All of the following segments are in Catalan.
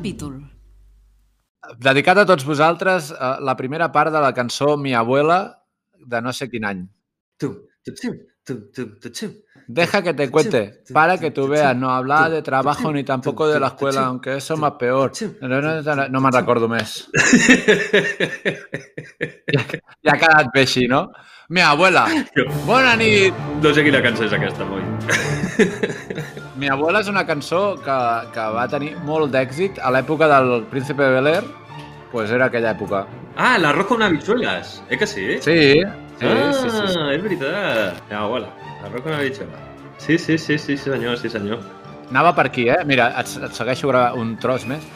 capítol. Dedicat a tots vosaltres, eh, la primera part de la cançó Mi abuela, de no sé quin any. Tum, tum, tum, tum, tum, tum, tum. Deja que te cuente, para que tú veas, no hablaba de trabajo ni tampoco de la escuela, aunque eso es más peor. No, no, no, no me'n recordo més. Ja, ja ha quedat bé així, no? Mi abuela, bona nit! No sé quina cançó és aquesta, Moi. Mi abuela és una cançó que, que va tenir molt d'èxit a l'època del Príncipe de Bel-Air, pues era aquella època. Ah, l'arroz con habichuelas. Eh que sí? Sí, sí, ah, sí, sí, sí. és veritat. Ja, abuela, l'arroz con habichuelas. Sí, sí, sí, sí, senyor, sí, senyor. Anava per aquí, eh? Mira, et, et segueixo un tros més.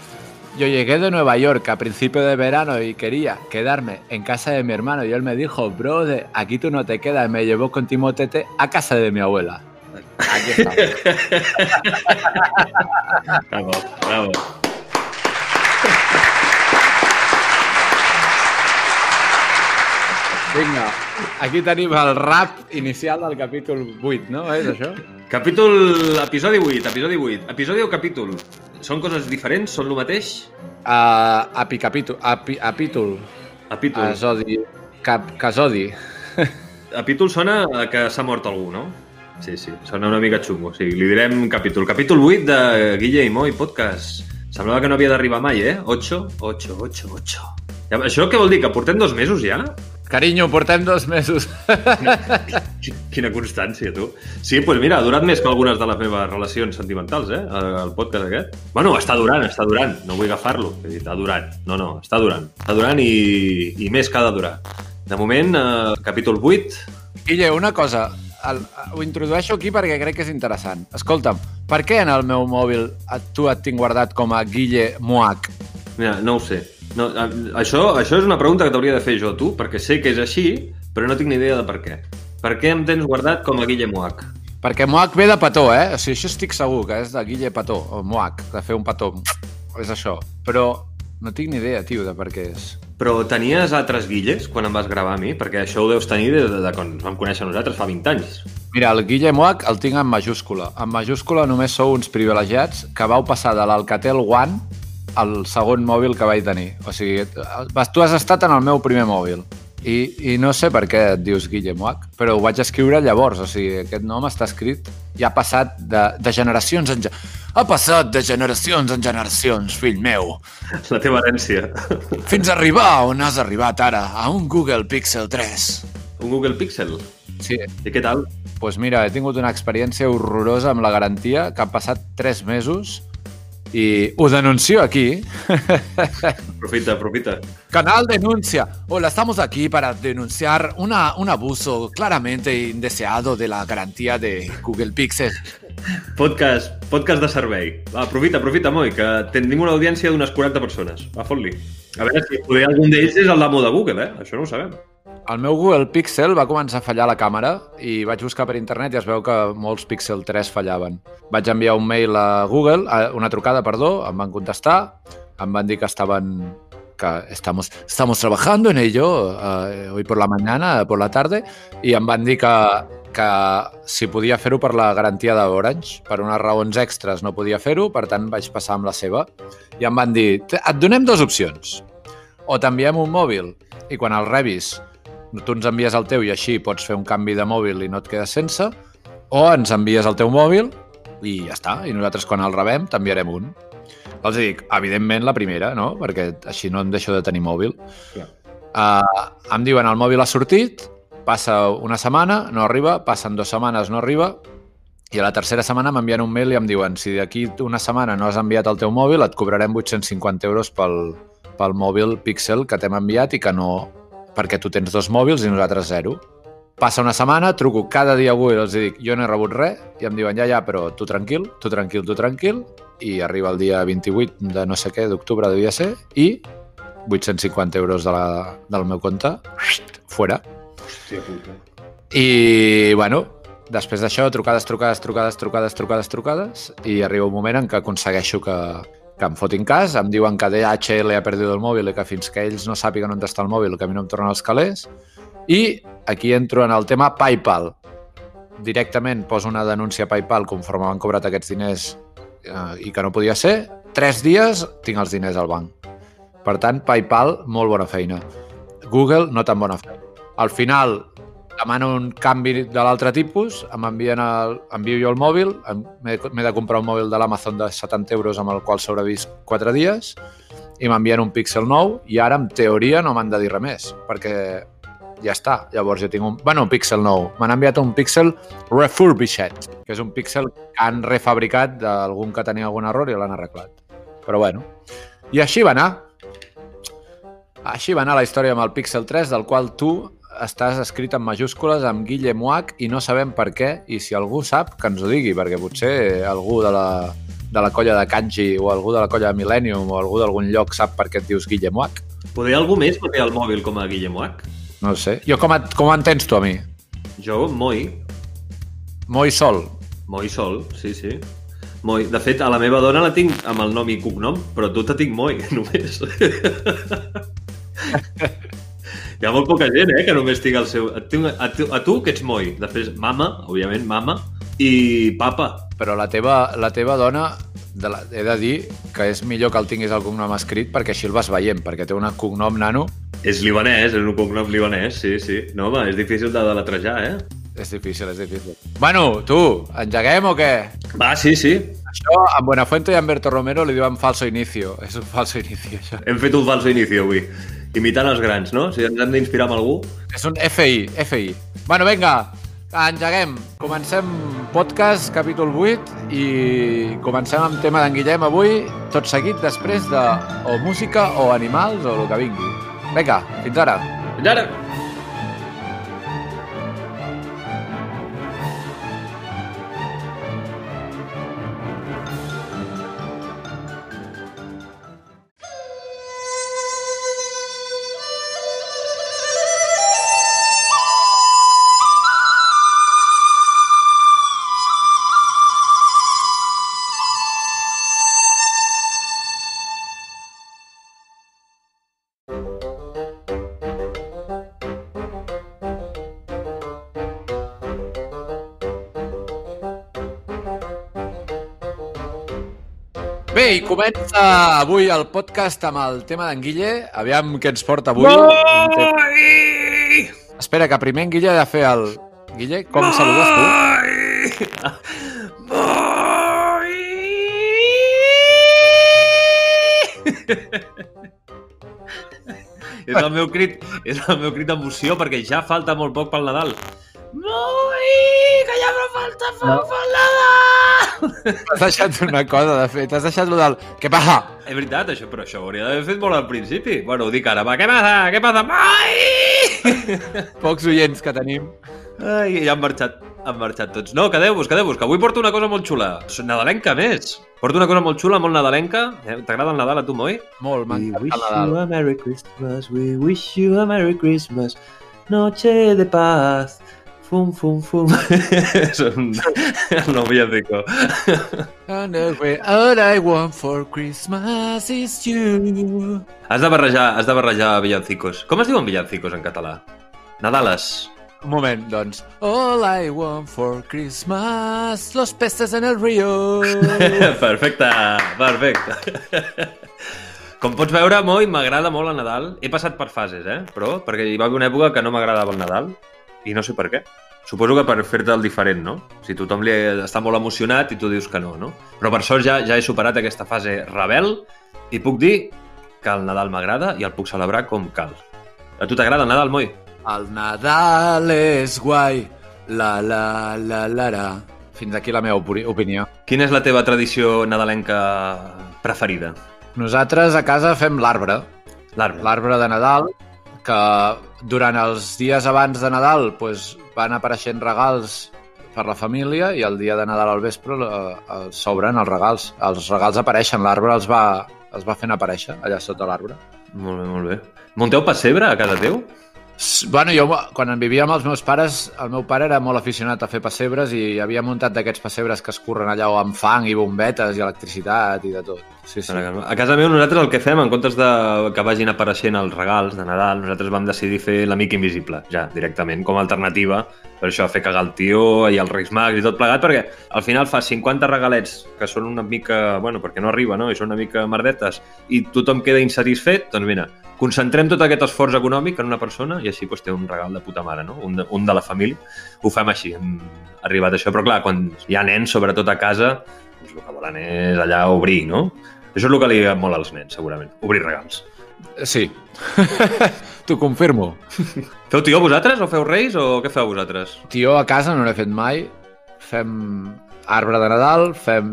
Yo llegué de Nueva York a principio de verano y quería quedarme en casa de mi hermano y él me dijo, brother, aquí tú no te quedas. Me llevó con Timotete a casa de mi abuela. Aquí está. Bravo, bravo. Vinga, aquí tenim el rap inicial del capítol 8, no? És això? Capítol... Episodi 8, episodi 8. Episodi o capítol? Són coses diferents? Són el mateix? Uh, api capítol, api, apítol, Capítol. asodi, cap, casodi. Capítol sona que s'ha mort algú, no? Sí, sí, sona una mica xungo. Sí, li direm capítol. Capítol 8 de Guille i Moi Podcast. Semblava que no havia d'arribar mai, eh? 8, 8, 8, 8. Ja, això què vol dir? Que portem dos mesos ja? Carinyo, portem dos mesos. Quina constància, tu. Sí, doncs pues mira, ha durat més que algunes de les meves relacions sentimentals, eh? El podcast aquest. Bueno, està durant, està durant. No vull agafar-lo. He dit, ha durat. No, no, està durant. Està durant i, i més que ha de durar. De moment, eh, capítol 8. Guille, una cosa, el, ho introdueixo aquí perquè crec que és interessant. Escolta'm, per què en el meu mòbil tu et tinc guardat com a Guille Moac? Mira, no ho sé. No, això, això és una pregunta que t'hauria de fer jo a tu, perquè sé que és així, però no tinc ni idea de per què. Per què em tens guardat com a Guille Moac? Perquè Moac ve de petó, eh? O sigui, això estic segur que és de Guille Petó, o Moac, de fer un petó. És això. Però no tinc ni idea, tio, de per què és. Però tenies altres Guilles quan em vas gravar a mi? Perquè això ho deus tenir des de, de quan ens vam conèixer nosaltres fa 20 anys. Mira, el Guille Moac el tinc en majúscula. En majúscula només sou uns privilegiats que vau passar de l'Alcatel One al segon mòbil que vaig tenir. O sigui, tu has estat en el meu primer mòbil. I, I no sé per què et dius Guille Moac, però ho vaig escriure llavors. O sigui, aquest nom està escrit i ha passat de, de generacions en... Ha passat de generacions en generacions, fill meu. La teva herència. Fins a arribar on has arribat ara, a un Google Pixel 3. Un Google Pixel. Sí, I què tal? Doncs pues mira, he tingut una experiència horrorosa amb la garantia que han passat 3 mesos i ho denuncio aquí. Aprofita, aprofita. Canal denuncia. Hola, estamos aquí para denunciar una, un abuso claramente indeseado de la garantía de Google Pixel. Podcast, podcast de servei. Va, aprofita, aprofita, Moi, que tenim una audiència d'unes 40 persones. Va, fot-li. A veure si poder algun d'ells és el d'amo de Google, eh? Això no ho sabem. El meu Google Pixel va començar a fallar la càmera i vaig buscar per internet i es veu que molts Pixel 3 fallaven. Vaig enviar un mail a Google, una trucada, perdó, em van contestar, em van dir que estaven que estamos, estamos trabajando en ello eh, hoy por la mañana, por la tarde, i em van dir que, que si podia fer-ho per la garantia d'Orange. Per unes raons extres no podia fer-ho, per tant vaig passar amb la seva. I em van dir, "Te- et donem dues opcions. O t'enviem un mòbil i quan el rebis tu ens envies el teu i així pots fer un canvi de mòbil i no et quedes sense, o ens envies el teu mòbil i ja està, i nosaltres quan el rebem t'enviarem un. Els dic, evidentment la primera, no? Perquè així no em deixo de tenir mòbil. Clar. Uh, em diuen el mòbil ha sortit, passa una setmana, no arriba, passen dues setmanes, no arriba, i a la tercera setmana m'envien un mail i em diuen si d'aquí una setmana no has enviat el teu mòbil et cobrarem 850 euros pel, pel mòbil Pixel que t'hem enviat i que no... perquè tu tens dos mòbils i nosaltres zero. Passa una setmana, truco cada dia a Google i els dic jo no he rebut res i em diuen ja, ja, però tu tranquil, tu tranquil, tu tranquil i arriba el dia 28 de no sé què, d'octubre devia ser i 850 euros de la, del meu compte, fora. Hòstia puta. I, bueno, després d'això, trucades, trucades, trucades, trucades, trucades, trucades, i arriba un moment en què aconsegueixo que, que em fotin cas, em diuen que DHL ha perdut el mòbil i que fins que ells no sàpiguen on està el mòbil, que a mi no em tornen els calés, i aquí entro en el tema PayPal. Directament poso una denúncia a PayPal conforme m'han cobrat aquests diners eh, i que no podia ser, tres dies tinc els diners al banc. Per tant, PayPal, molt bona feina. Google, no tan bona feina. Al final, demano un canvi de l'altre tipus, em envien el, envio jo el mòbil, m'he de comprar un mòbil de l'Amazon de 70 euros amb el qual sobrevist 4 dies, i m'envien un Pixel nou, i ara, en teoria, no m'han de dir res més, perquè ja està. Llavors jo tinc un... Bueno, un Pixel nou. M'han enviat un Pixel refurbished, que és un Pixel que han refabricat d'algun que tenia algun error i l'han arreglat. Però bueno. I així va anar. Així va anar la història amb el Pixel 3, del qual tu estàs escrit en majúscules amb Guillem Uach i no sabem per què, i si algú sap, que ens ho digui, perquè potser algú de la, de la colla de Kanji o algú de la colla de Millennium o algú d'algun lloc sap per què et dius Guillem Uach. Podria algú més té el mòbil com a Guillem Uach? No sé. Jo com, et, com entens tu a mi? Jo, Moi. Moi Sol. Moi sol, sí, sí. Moi. De fet, a la meva dona la tinc amb el nom i cognom, però tu te tinc Moi, només. Hi ha molt poca gent, eh, que només tinc el seu... A tu, a tu, a tu que ets Moi. Després, mama, òbviament, mama, i papa. Però la teva, la teva dona, de la, he de dir que és millor que el tinguis el cognom escrit perquè així el vas veient, perquè té un cognom nano, És libanès, és un cognom libanès, sí, sí. No, home, és difícil de deletrejar, eh? és difícil, és difícil. Bueno, tu, engeguem o què? Va, sí, sí. Això, a Buenafuente i a Humberto Romero li diuen falso inicio. És un falso inicio, això. Hem fet un falso inici avui. Imitant els grans, no? Si ens hem d'inspirar amb algú. És un FI, FI. Bueno, vinga, engeguem. Comencem podcast, capítol 8, i comencem amb tema d'en Guillem avui, tot seguit després de o música o animals o el que vingui. Vinga, fins ara. Fins ara! I comença avui el podcast amb el tema d'en Guille. Aviam què ens porta avui. Te- Espera, que primer en Guille ha de fer el... Guille, com saludes tu? és el meu crit, és el meu crit d'emoció perquè ja falta molt poc pel Nadal. Moi, que ja no falta Nadal! T'has deixat una cosa, de fet. T'has deixat lo del... Què passa? És veritat, això, però això ho hauria d'haver fet molt al principi. Bueno, ho dic ara, va, què passa? Què passa? Moi! Pocs oients que tenim. Ai, ja han marxat, han marxat tots. No, quedeu-vos, quedeu-vos, que avui porto una cosa molt xula. Nadalenca, més. Porto una cosa molt xula, molt nadalenca. Eh, T'agrada el Nadal a tu, Moi? Molt, We m'encanta wish el Nadal. you a Merry Christmas, we wish you a Merry Christmas, noche de paz, fum, fum, fum. És un... no villancico. And all I want for Christmas is you. Has de barrejar, has de barrejar villancicos. Com es diuen villancicos en català? Nadales. Un moment, doncs. All I want for Christmas, los peces en el río. perfecte, perfecte. Com pots veure, Moi, m'agrada molt el Nadal. He passat per fases, eh? Però, perquè hi va haver una època que no m'agradava el Nadal i no sé per què. Suposo que per fer-te el diferent, no? Si tothom li està molt emocionat i tu dius que no, no? Però per sort ja, ja he superat aquesta fase rebel i puc dir que el Nadal m'agrada i el puc celebrar com cal. A tu t'agrada el Nadal, Moi? El Nadal és guai, la la la la la. Fins aquí la meva opini- opinió. Quina és la teva tradició nadalenca preferida? Nosaltres a casa fem l'arbre, L'arbre. l'arbre de Nadal, que durant els dies abans de Nadal pues, van apareixent regals per la família i el dia de Nadal al vespre eh, eh, s'obren els regals. Els regals apareixen, l'arbre els va, els va fent aparèixer allà sota l'arbre. Molt bé, molt bé. Munteu pessebre a casa teu? Bueno, jo quan vivia amb els meus pares, el meu pare era molt aficionat a fer pessebres i havia muntat d'aquests pessebres que es curren allà amb fang i bombetes i electricitat i de tot. Sí, sí. A casa meu nosaltres el que fem, en comptes de que vagin apareixent els regals de Nadal, nosaltres vam decidir fer l'amic invisible, ja, directament, com a alternativa. Per això fer cagar el tio i els Reis Mags i tot plegat, perquè al final fa 50 regalets que són una mica, bueno, perquè no arriba, no? I són una mica merdetes i tothom queda insatisfet, doncs mira, concentrem tot aquest esforç econòmic en una persona i així doncs, té un regal de puta mare, no? Un de, un de la família. Ho fem així, hem arribat a això. Però clar, quan hi ha nens, sobretot a casa, doncs el que volen és allà obrir, no? Això és el que li agrada molt als nens, segurament. Obrir regals. Sí. T'ho confirmo. Feu tio vosaltres o feu reis o què feu vosaltres? Tio a casa no n'he fet mai. Fem arbre de Nadal, fem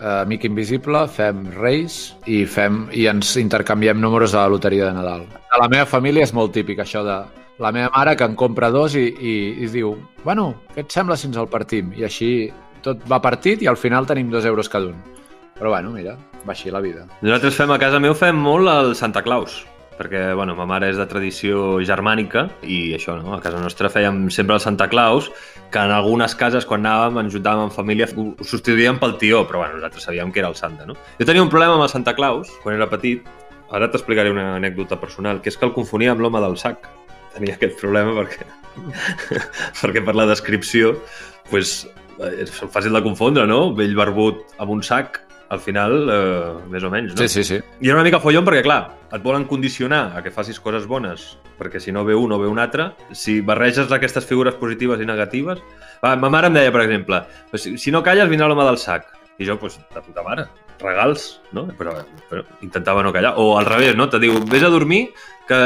eh, amic invisible, fem reis i fem i ens intercanviem números a la loteria de Nadal. A la meva família és molt típic això de la meva mare que en compra dos i, i, i diu bueno, què et sembla si ens el partim? I així tot va partit i al final tenim dos euros cada un. Però bueno, mira, va així la vida. Nosaltres fem a casa meu fem molt el Santa Claus perquè bueno, ma mare és de tradició germànica i això, no? a casa nostra fèiem sempre el Santa Claus, que en algunes cases quan anàvem ens juntàvem en família ho substituïem pel tió, però bueno, nosaltres sabíem que era el Santa. No? Jo tenia un problema amb el Santa Claus quan era petit, ara t'explicaré una anècdota personal, que és que el confonia amb l'home del sac. Tenia aquest problema perquè, perquè per la descripció pues, és fàcil de confondre, no? Vell barbut amb un sac al final, eh, més o menys, no? Sí, sí, sí. I era una mica follon perquè, clar, et volen condicionar a que facis coses bones, perquè si no ve un o ve un altre, si barreges aquestes figures positives i negatives... Va, ma mare em deia, per exemple, si, si no calles vindrà l'home del sac. I jo, doncs, de puta mare, regals, no? Però, però intentava no callar. O al revés, no? Te diu, vés a dormir que...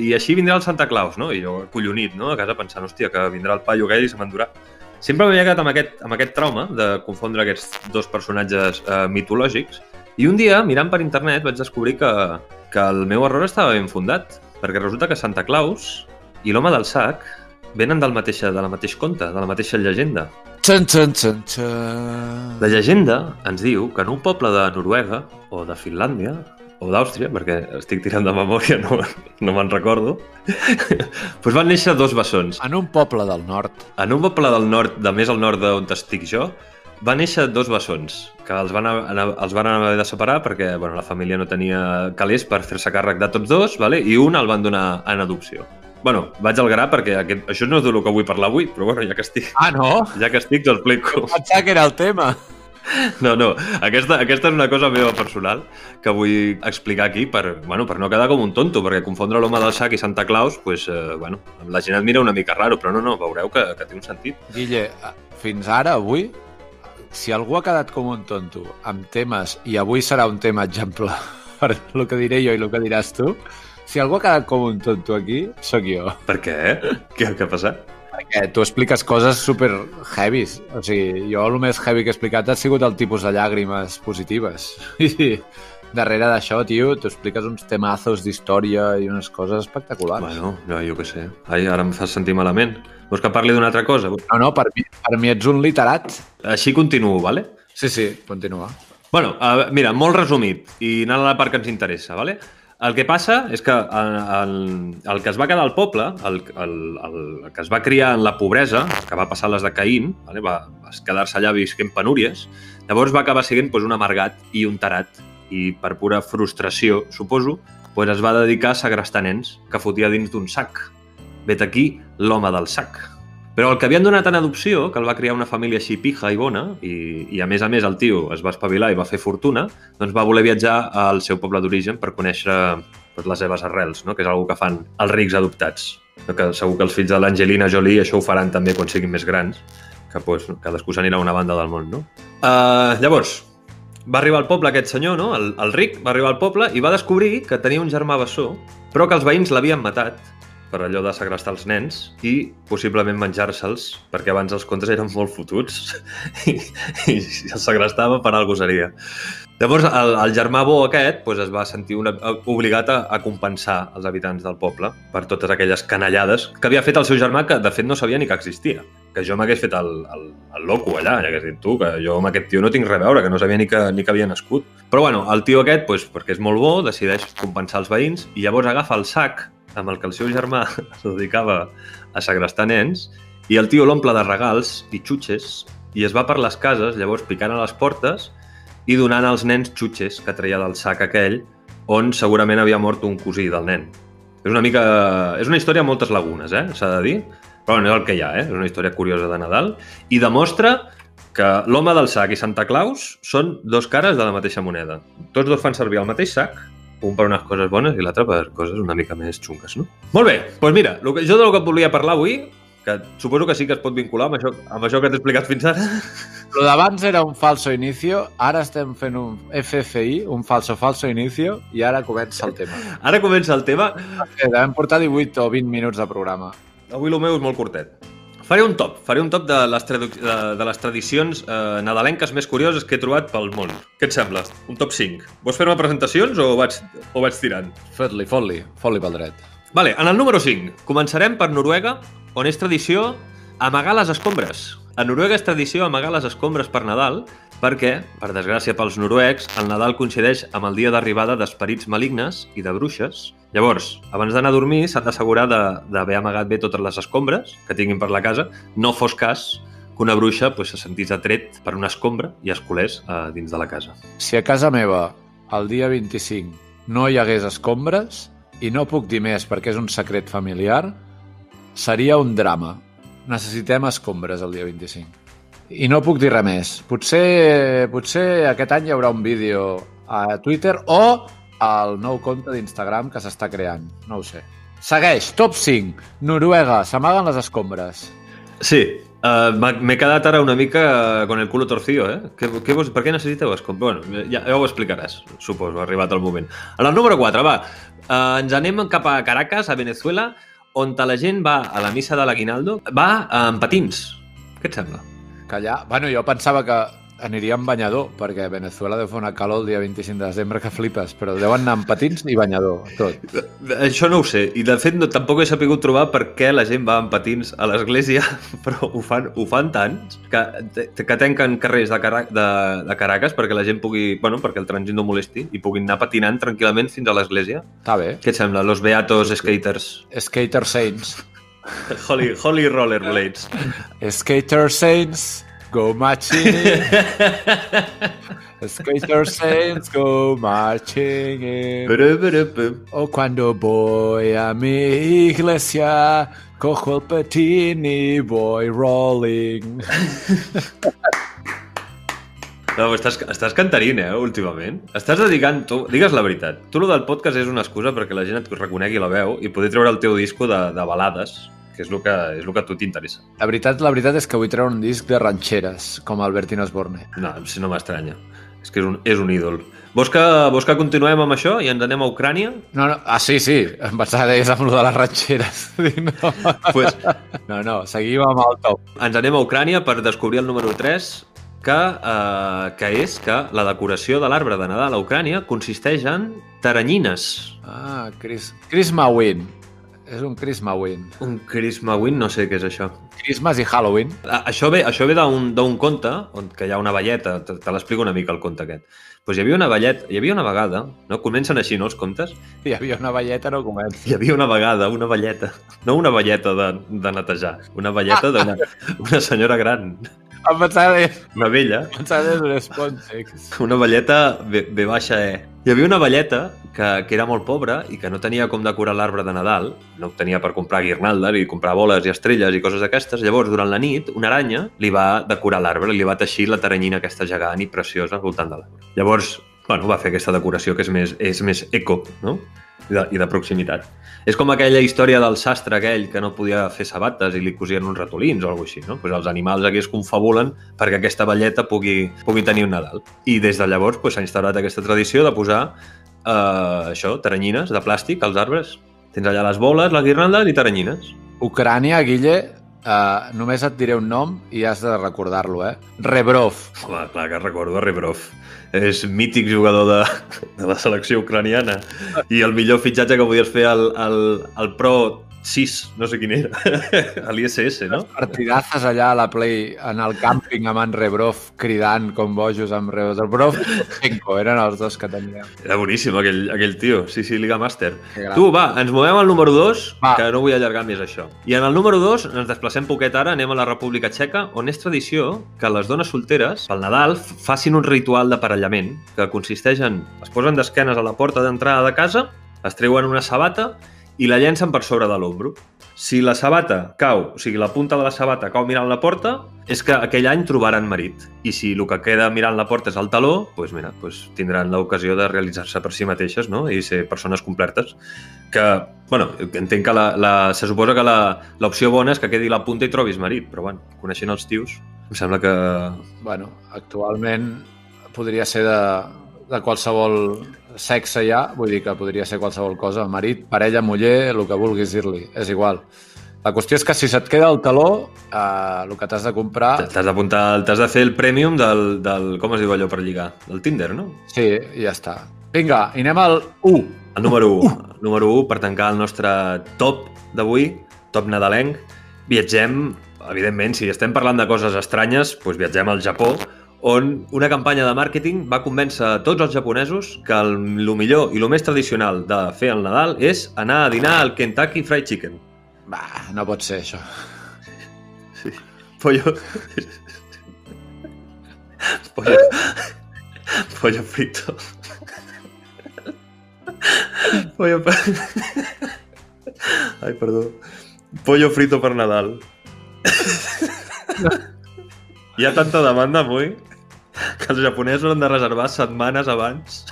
i així vindrà el Santa Claus, no? I jo, collonit, no? A casa pensant, hòstia, que vindrà el paio aquell i se m'endurà. Sempre m'havia quedat amb aquest, amb aquest trauma de confondre aquests dos personatges eh, mitològics i un dia, mirant per internet, vaig descobrir que, que el meu error estava ben fundat, perquè resulta que Santa Claus i l'home del sac venen del mateixa, de la mateix conte, de la mateixa llegenda. Txan, txan, txan, txan. La llegenda ens diu que en un poble de Noruega o de Finlàndia o d'Àustria, perquè estic tirant de memòria, no, no me'n recordo, doncs van néixer dos bessons. En un poble del nord. En un poble del nord, de més al nord d'on estic jo, van néixer dos bessons, que els van, anar, els van haver de separar perquè bueno, la família no tenia calés per fer-se càrrec de tots dos, vale? i un el van donar en adopció. Bueno, vaig al gra perquè aquest, això no és del que vull parlar avui, però bueno, ja que estic, Ah, no? ja que estic t'ho explico. Pensava que era el tema. No, no, aquesta, aquesta és una cosa meva personal que vull explicar aquí per, bueno, per no quedar com un tonto, perquè confondre l'home del sac i Santa Claus, pues, eh, bueno, la gent et mira una mica raro, però no, no, veureu que, que té un sentit. Guille, fins ara, avui, si algú ha quedat com un tonto amb temes, i avui serà un tema exemple per el que diré jo i el que diràs tu, si algú ha quedat com un tonto aquí, sóc jo. Per què? Què, què ha passat? Perquè tu expliques coses super heavies. O sigui, jo el més heavy que he explicat ha sigut el tipus de llàgrimes positives. I darrere d'això, tio, tu expliques uns temazos d'història i unes coses espectaculars. Bueno, jo, jo què sé. Ai, ara em fas sentir malament. Vols que parli d'una altra cosa? No, no, per mi, per mi ets un literat. Així continuo, vale? Sí, sí, continua. Bueno, uh, mira, molt resumit, i anant a la part que ens interessa, vale? El que passa és que el, el, el que es va quedar al poble, el, el, el que es va criar en la pobresa, que va passar les de Caín, vale? va, va quedar-se allà visquent penúries, llavors va acabar sent pues, un amargat i un tarat, i per pura frustració, suposo, pues, es va dedicar a segrestar nens que fotia dins d'un sac. Vet aquí l'home del sac. Però el que havien donat en adopció, que el va criar una família així pija i bona, i, i a més a més el tio es va espavilar i va fer fortuna, doncs va voler viatjar al seu poble d'origen per conèixer doncs, les seves arrels, no? que és una que fan els rics adoptats. Que segur que els fills de l'Angelina Jolie això ho faran també quan siguin més grans, que doncs, cadascú s'anirà a una banda del món. No? Uh, llavors, va arribar al poble aquest senyor, no? el, el ric, va arribar al poble i va descobrir que tenia un germà bessó, però que els veïns l'havien matat per allò de segrestar els nens i possiblement menjar-se'ls, perquè abans els contes eren molt fotuts i, i si els segrestava per alguna seria. Llavors, el, el germà bo aquest doncs, es va sentir una, obligat a, a compensar els habitants del poble per totes aquelles canallades que havia fet el seu germà, que de fet no sabia ni que existia. Que jo m'hagués fet el, el, el loco allà, ja hagués dit tu, que jo amb aquest tio no tinc res a veure, que no sabia ni que, ni que havia nascut. Però bueno, el tio aquest, doncs, perquè és molt bo, decideix compensar els veïns i llavors agafa el sac amb el que el seu germà es dedicava a segrestar nens, i el tio l'omple de regals i xutxes i es va per les cases, llavors picant a les portes i donant als nens xutxes que treia del sac aquell on segurament havia mort un cosí del nen. És una mica... És una història amb moltes lagunes, eh? S'ha de dir. Però no és el que hi ha, eh? És una història curiosa de Nadal. I demostra que l'home del sac i Santa Claus són dos cares de la mateixa moneda. Tots dos fan servir el mateix sac, un per unes coses bones i l'altre per coses una mica més xungues, no? Molt bé, doncs mira, el que, jo del que et volia parlar avui, que suposo que sí que es pot vincular amb això, amb això que t'he explicat fins ara, Lo d'abans era un falso inicio, ara estem fent un FFI, un falso falso inicio, i ara comença el tema. ara comença el tema. Devem portar 18 o 20 minuts de programa. Avui el meu és molt curtet. Faré un top, faré un top de les, de, de les tradicions eh, nadalenques més curioses que he trobat pel món. Què et sembla? Un top 5. Vols fer-me presentacions o vaig, o vaig tirant? Fot-li, fot-li, fot-li pel dret. Vale, en el número 5. Començarem per Noruega, on és tradició amagar les escombres. A Noruega és tradició amagar les escombres per Nadal perquè, per desgràcia pels noruecs, el Nadal coincideix amb el dia d'arribada d'esperits malignes i de bruixes. Llavors, abans d'anar a dormir, s'han d'assegurar d'haver amagat bé totes les escombres que tinguin per la casa. No fos cas que una bruixa pues, se sentís atret per una escombra i es colés eh, dins de la casa. Si a casa meva, el dia 25, no hi hagués escombres, i no puc dir més perquè és un secret familiar, seria un drama. Necessitem escombres el dia 25. I no puc dir res més. Potser, potser aquest any hi haurà un vídeo a Twitter o al nou compte d'Instagram que s'està creant. No ho sé. Segueix, top 5. Noruega, s'amaguen les escombres. Sí, uh, m'he quedat ara una mica eh, con el culo torcido, eh? Què, què vos, per què necessiteu escombres? Bueno, ja, ja ho explicaràs, suposo, ha arribat el moment. En el número 4, va, uh, ens anem cap a Caracas, a Venezuela, on la gent va a la missa de l'Aguinaldo, va amb patins. Què et sembla? Que allà... Bueno, jo pensava que aniria amb banyador, perquè a Venezuela deu fer una calor el dia 25 de desembre que flipes, però deuen anar amb patins i banyador, tot. Això no ho sé, i de fet no, tampoc he sabut trobar per què la gent va amb patins a l'església, però ho fan, ho fan tants que, que tanquen carrers de, Cara, de, de Caracas perquè la gent pugui, bueno, perquè el trànsit no molesti i puguin anar patinant tranquil·lament fins a l'església. Està bé. Què et sembla? Los Beatos Skaters. Skater Saints. Holy, Holy Rollerblades. Skater Saints, go marching in. Skater Saints, go marching in. O cuando voy a mi iglesia, cojo el patín y voy rolling. No, estàs, estàs cantarint, eh, últimament. Estàs dedicant... Tu, digues la veritat. Tu, lo del podcast és una excusa perquè la gent et reconegui la veu i poder treure el teu disco de, de balades, que és el que, és el que a tu t'interessa. La veritat, la veritat és que vull treure un disc de ranxeres, com Albertino Osborne. No, si no m'estranya. És que és un, és un ídol. Vols que, vols que continuem amb això i ens anem a Ucrània? No, no, ah, sí, sí, em pensava que deies amb de les ranxeres. No. Pues, no, no, seguim amb el top. ens anem a Ucrània per descobrir el número 3, que, eh, que és que la decoració de l'arbre de Nadal a Ucrània consisteix en taranyines. Ah, Chris, Christmas És un Christmas Un Christmas no sé què és això. Christmas i Halloween. A- Això ve, això ve d'un d'un conte on que hi ha una velleta, te, te l'explico una mica el conte aquest. Pues hi havia una velleta, hi havia una vegada, no? Comencen així, no, els contes? Hi havia una velleta, no comença. Hi havia una vegada, una velleta, no una velleta de, de netejar, una velleta d'una una senyora gran, Em pensava que una vella, em pensava que era un Sponsex. una velleta B, B baixa E. Hi havia una velleta que, que era molt pobra i que no tenia com decorar l'arbre de Nadal, no tenia per comprar guirnaldes i comprar boles i estrelles i coses d'aquestes. Llavors, durant la nit, una aranya li va decorar l'arbre, li va teixir la taranyina aquesta gegant i preciosa al voltant de l'arbre. Llavors, bueno, va fer aquesta decoració que és més, és més eco, no? I de, i de proximitat. És com aquella història del sastre aquell que no podia fer sabates i li cosien uns ratolins o alguna així, no? Pues els animals aquí es confabulen perquè aquesta velleta pugui, pugui tenir un Nadal. I des de llavors pues, s'ha instaurat aquesta tradició de posar eh, això, taranyines de plàstic als arbres. Tens allà les boles, les guirnaldes i taranyines. Ucrània, Guille, uh, només et diré un nom i has de recordar-lo, eh? Rebrov. Home, clar que recordo Rebrov. És mític jugador de, de la selecció ucraniana. I el millor fitxatge que podies fer al, al, al Pro 6, no sé quin era, a l'ISS, no? Partidazes allà a la Play, en el càmping amb en Rebrov, cridant com bojos amb Rebrov. I Shevchenko eren els dos que teníem. Era boníssim aquell, aquell tio. Sí, sí, Liga Master. Tu, va, ens movem al número 2, Va. que no vull allargar més això. I en el número 2 ens desplacem poquet ara, anem a la República Txeca, on és tradició que les dones solteres, pel Nadal, facin un ritual d'aparellament, que consisteix en... es posen d'esquenes a la porta d'entrada de casa, es treuen una sabata i la llencen per sobre de l'ombro. Si la sabata cau, o sigui, la punta de la sabata cau mirant la porta, és que aquell any trobaran marit. I si el que queda mirant la porta és el taló, doncs mira, doncs tindran l'ocasió de realitzar-se per si mateixes no? i ser persones complertes. Que, bueno, entenc que la, la, se suposa que l'opció bona és que quedi la punta i trobis marit, però bueno, coneixent els tios, em sembla que... Bueno, actualment podria ser de, de qualsevol sexe ja, vull dir que podria ser qualsevol cosa, marit, parella, muller, el que vulguis dir-li, és igual. La qüestió és que si se't queda el taló, eh, el que t'has de comprar... T'has d'apuntar, t'has de fer el premium del, del... Com es diu allò per lligar? Del Tinder, no? Sí, ja està. Vinga, i anem al 1. El número 1. Uh. Número 1, per tancar el nostre top d'avui, top nadalenc. Viatgem, evidentment, si estem parlant de coses estranyes, doncs viatgem al Japó, on una campanya de màrqueting va convèncer a tots els japonesos que el, el millor i el més tradicional de fer el Nadal és anar a dinar al Kentucky Fried Chicken. Va, no pot ser això. Pollo... Pollo... Pollo frito. Pollo... Ai, perdó. Pollo frito per Nadal. Hi ha tanta demanda avui que els japonesos han de reservar setmanes abans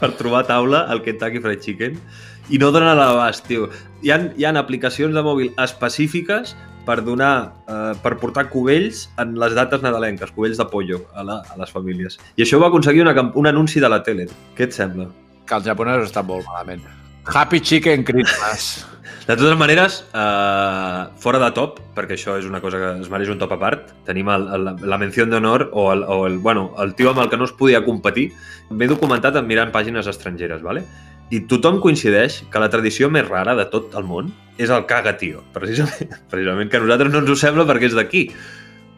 per trobar taula al Kentucky Fried Chicken i no donen a l'abast, tio. Hi ha, hi ha aplicacions de mòbil específiques per donar, eh, per portar cubells en les dates nadalenques, cubells de pollo a, la, a les famílies. I això va aconseguir una, un anunci de la tele. Què et sembla? Que els japonesos estan molt malament. Happy Chicken Christmas. De totes maneres, eh, fora de top, perquè això és una cosa que es mereix un top a part, tenim el, el, la menció d'honor o, el, o el, bueno, el tio amb el que no es podia competir. M'he documentat en mirant pàgines estrangeres, ¿vale? i tothom coincideix que la tradició més rara de tot el món és el caga, tio. Precisament, precisament que a nosaltres no ens ho sembla perquè és d'aquí.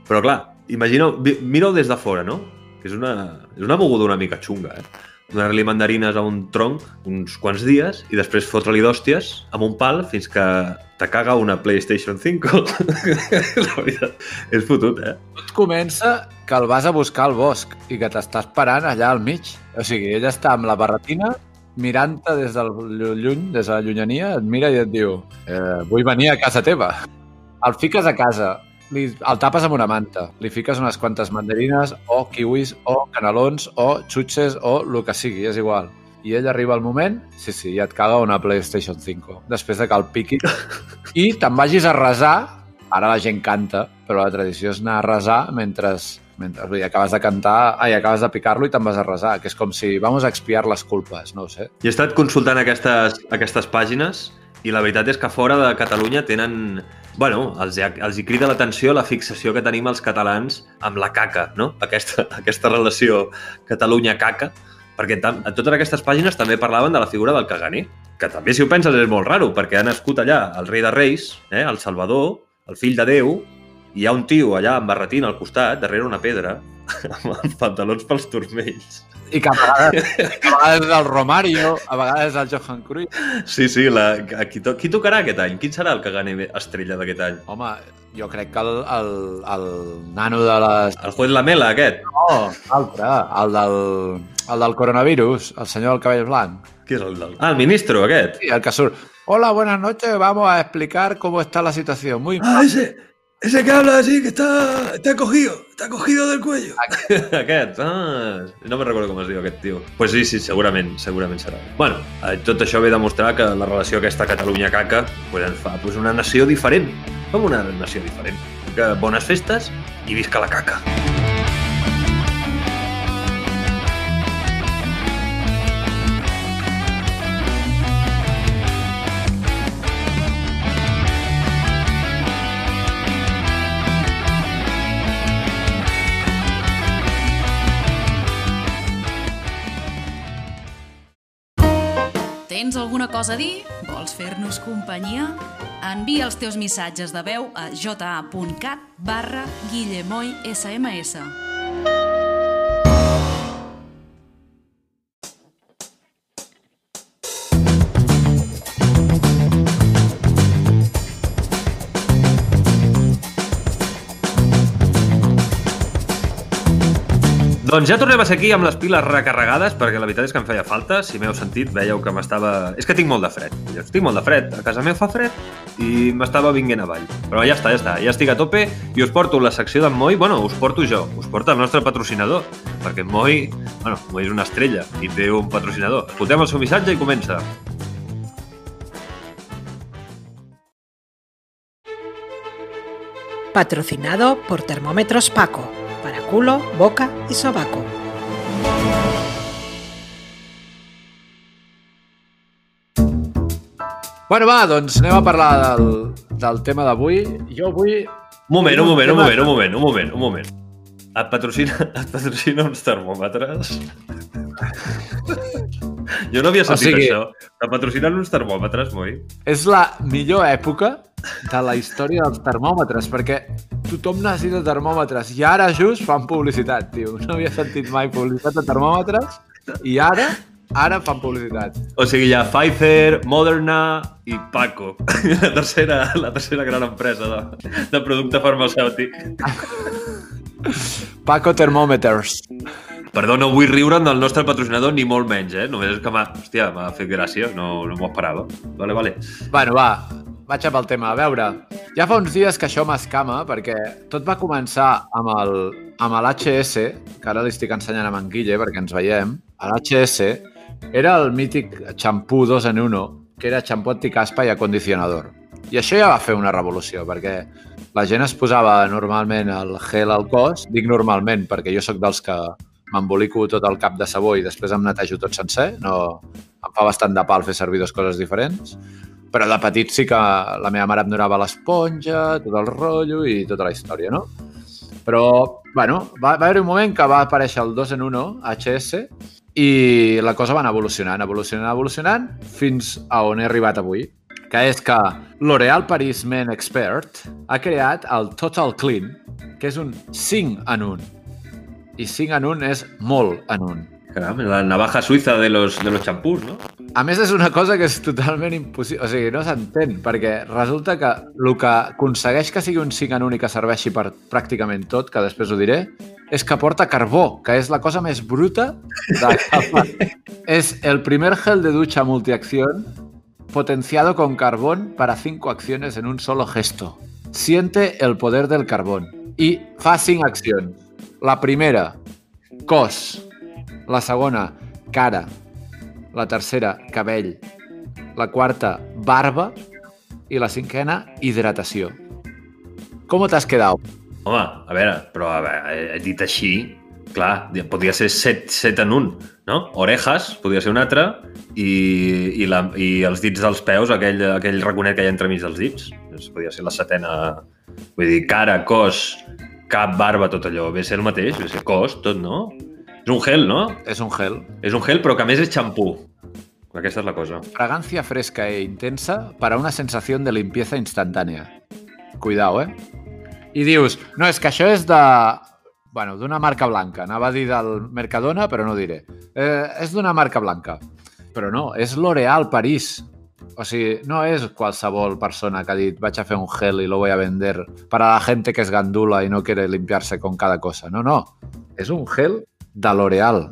Però clar, imagineu, mira-ho des de fora, no? Que és una, és una moguda una mica xunga, eh? Donar-li mandarines a un tronc uns quants dies i després fotre-li d'hòsties amb un pal fins que te caga una PlayStation 5. la veritat, és fotut, eh? Tot comença que el vas a buscar al bosc i que t'està esperant allà al mig. O sigui, ell està amb la barretina mirant-te des del lluny, des de la llunyania, et mira i et diu eh, vull venir a casa teva. El fiques a casa, li, el tapes amb una manta, li fiques unes quantes mandarines o kiwis o canelons o xutxes o el que sigui, és igual. I ell arriba al moment, sí, sí, i et caga una PlayStation 5, després de que el piqui, i te'n vagis a resar, ara la gent canta, però la tradició és anar a resar mentre, mentre dir, acabes de cantar, ai, acabes de picar-lo i te'n vas a resar, que és com si vamos a expiar les culpes, no ho sé. I he estat consultant aquestes, aquestes pàgines i la veritat és que fora de Catalunya tenen... Bueno, els, els hi crida l'atenció la fixació que tenim els catalans amb la caca, no? Aquesta, aquesta relació Catalunya-caca, perquè a totes aquestes pàgines també parlaven de la figura del caganer, que també, si ho penses, és molt raro, perquè ha nascut allà el rei de reis, eh, el Salvador, el fill de Déu, i hi ha un tio allà amb barretina al costat, darrere una pedra, amb pantalons pels turmells. I que a vegades, que a vegades és el Romario, a vegades és el Johan Cruyff. Sí, sí, la, qui, to, qui tocarà aquest any? Quin serà el caganer estrella d'aquest any? Home, jo crec que el, el, el nano de les... El juez Lamela, aquest? No, l'altre, el del, el del coronavirus, el senyor del cabell blanc. Qui és el del... Ah, el ministro, aquest. Sí, el que surt. Hola, buenas noches, vamos a explicar cómo está la situación. Muy Ah, ese, ese que habla así, que está, está cogido, está cogido del cuello. aquest, ah, no me recordo com es diu aquest tio. Pues sí, sí, segurament, segurament serà. Bueno, eh, tot això ve a demostrar que la relació aquesta Catalunya-Caca pues, ens fa pues, una nació diferent. Com una nació diferent. Que bones festes i visca la caca. Tens alguna cosa a dir? Vols fer-nos companyia? Envia els teus missatges de veu a ja.cat barra Guillemoy SMS. Doncs ja tornem a ser aquí amb les piles recarregades, perquè la veritat és que em feia falta. Si m'heu sentit, veieu que m'estava... És que tinc molt de fred. Jo estic molt de fred. A casa meva fa fred i m'estava vinguent avall. Però ja està, ja està. Ja estic a tope i us porto la secció d'en Moi. Bueno, us porto jo. Us porta el nostre patrocinador. Perquè en Moi, bueno, Moi és una estrella i té un patrocinador. Escoltem el seu missatge i comença. Patrocinado por Termómetros Paco, culo, boca y sobaco. Bueno, va, doncs anem a parlar del, del tema d'avui. Jo avui... Un moment, un moment, un moment, un moment, un moment, un moment. Et patrocina, et patrocina uns termòmetres? Jo no havia sentit sigui- això. Et patrocinen uns termòmetres, Moi? És la millor època de la història dels termòmetres, perquè tothom necessita termòmetres i ara just fan publicitat, tio. No havia sentit mai publicitat de termòmetres i ara, ara fan publicitat. O sigui, hi ha Pfizer, Moderna i Paco. La tercera, la tercera gran empresa de, de producte farmacèutic. Paco Thermometers. Perdó, no vull riure'n del nostre patrocinador ni molt menys, eh? Només és que m'ha... Hòstia, m'ha fet gràcia, no, no m'ho esperava. Vale, vale. Bueno, va, vaig amb el tema. A veure, ja fa uns dies que això m'escama perquè tot va començar amb el amb l'HS, que ara li estic ensenyant a en Guille perquè ens veiem. L'HS era el mític xampú 2 en 1, que era xampú anticaspa i acondicionador. I això ja va fer una revolució, perquè la gent es posava normalment el gel al cos, dic normalment perquè jo sóc dels que m'embolico tot el cap de sabó i després em netejo tot sencer, no, em fa bastant de pal fer servir dues coses diferents, però de petit sí que la meva mare em donava l'esponja, tot el rotllo i tota la història, no? Però, bueno, va, va haver un moment que va aparèixer el 2 en 1 HS i la cosa va anar evolucionant, evolucionant, evolucionant, fins a on he arribat avui, que és que L'Oréal Paris Men Expert ha creat el Total Clean, que és un 5 en 1. I 5 en 1 és molt en 1. Caram, la navaja suïssa de los, de los xampús, no? A més, és una cosa que és totalment impossible. O sigui, no s'entén, perquè resulta que el que aconsegueix que sigui un 5 en 1 i que serveixi per pràcticament tot, que després ho diré, és que porta carbó, que és la cosa més bruta de És el primer gel de ducha multiacción potenciado con carbón para cinco acciones en un solo gesto. Siente el poder del carbón. I fa cinc accions. La primera, cos. La segona, cara. La tercera, cabell. La quarta, barba. I la cinquena, hidratació. Com t'has quedat? Home, a veure, però a veure, dit així, clar, podria ser set, set en un, no? Orejas, podria ser un altre, i, i, la, i els dits dels peus, aquell, aquell raconet que hi ha entremig dels dits. Doncs podria ser la setena... Vull dir, cara, cos, cap, barba, tot allò. Ve ser el mateix, ve ser cos, tot, no? És un gel, no? És un gel. És un gel, però que a més és xampú. Aquesta és la cosa. Fragancia fresca e intensa para una sensación de limpieza instantánea. Cuidao, eh? I dius, no, és que això és de... Bueno, d'una marca blanca. Anava a dir del Mercadona, però no diré. Eh, és d'una marca blanca. Però no, és L'Oréal París. O sigui, no és qualsevol persona que ha dit vaig a fer un gel y lo voy a vender para la gente que es gandula y no quiere limpiarse con cada cosa. No, no. És un gel de L'Oréal.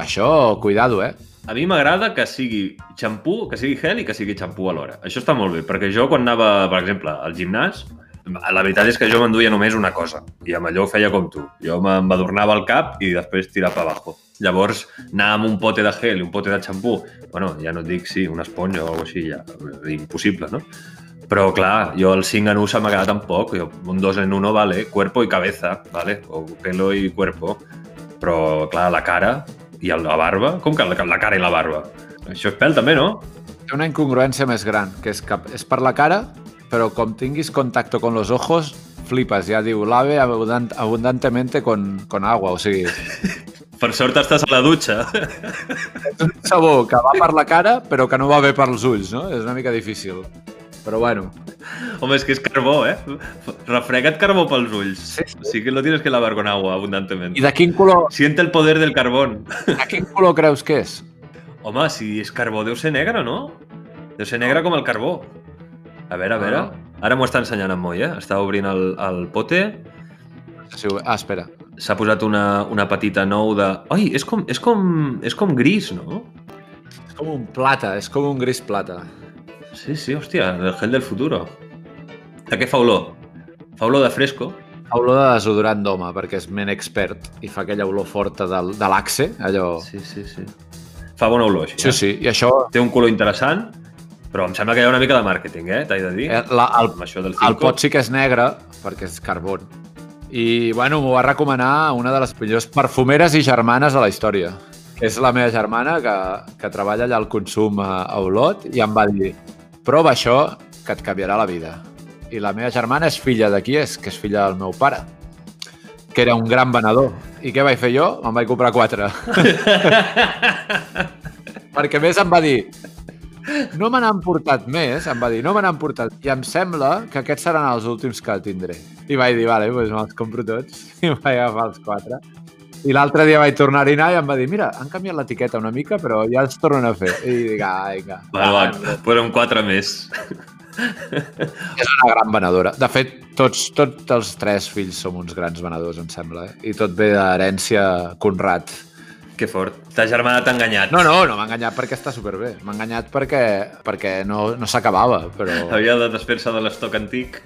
Això, cuidado, eh? A mi m'agrada que sigui xampú, que sigui gel i que sigui xampú alhora. Això està molt bé, perquè jo quan anava, per exemple, al gimnàs, la veritat és que jo m'enduia només una cosa, i amb allò ho feia com tu. Jo m'adornava el cap i després tirar per abajo. Llavors, anar amb un pote de gel i un pote de xampú, bueno, ja no et dic, sí, una esponja o alguna així, ja, impossible, no? Però, clar, jo el 5 en 1 se m'ha quedat tampoc. Jo, un 2 en 1, vale, cuerpo i cabeza, vale, o pelo i cuerpo. Però, clar, la cara i la barba, com que la, la cara i la barba? Això és pèl també, no? Té una incongruència més gran, que és que és per la cara, però com tinguis contacto con los ojos, flipes. Ja diu, lave abundant, abundantemente con, con agua, o sigui, Per sort estàs a la dutxa. és un sabó que va per la cara, però que no va bé pels ulls, no? És una mica difícil. Però bueno, Home, és que és carbó, eh? Refrega't carbó pels ulls. Sí, sí. Sí que lo tienes que lavar con agua abundantemente. i de quin color, Siente el poder del carbón. de quin color creus que és? Home, si és carbó, deu ser negre, no? Deu ser negre com el carbó. A veure, a veure. Ah. Ara m'ho està ensenyant en Moi, eh? Està obrint el, el pote. Sí, ah, espera. s'ha posat una, una petita nou de... Oi, és com, és com, és com gris, no? És com un plata, és com un gris plata. Sí, sí, hòstia, el gel del futuro. De què fa olor? Fa olor de fresco. Fa olor de desodorant d'home, perquè és men expert i fa aquella olor forta del, de l'axe, allò... Sí, sí, sí. Fa bona olor, així. Sí, sí, i això... Té un color interessant, però em sembla que hi ha una mica de màrqueting, eh? T'he de dir. eh, La, el, Amb això del el pot sí que és negre, perquè és carbon. I, bueno, m'ho va recomanar una de les millors perfumeres i germanes de la història. És la meva germana que, que treballa allà al consum a, a Olot i em va dir prova això que et canviarà la vida. I la meva germana és filla d'aquí, és que és filla del meu pare, que era un gran venedor. I què vaig fer jo? Me'n vaig comprar quatre. Perquè més em va dir no me n'han portat més, em va dir, no me n'han portat. I em sembla que aquests seran els últims que tindré. I vaig dir, vale, doncs me'ls compro tots. I vaig agafar els quatre. I l'altre dia vaig tornar a anar i em va dir, mira, han canviat l'etiqueta una mica, però ja els tornen a fer. I dic, ah, vinga. Va, va, posa'm quatre més. És una gran venedora. De fet, tots, tots els tres fills som uns grans venedors, em sembla. Eh? I tot ve d'herència Conrad. Que fort. Ta germana t'ha enganyat. No, no, no m'ha enganyat perquè està superbé. M'ha enganyat perquè, perquè no, no s'acabava, però... Havia de desfer-se de l'estoc antic.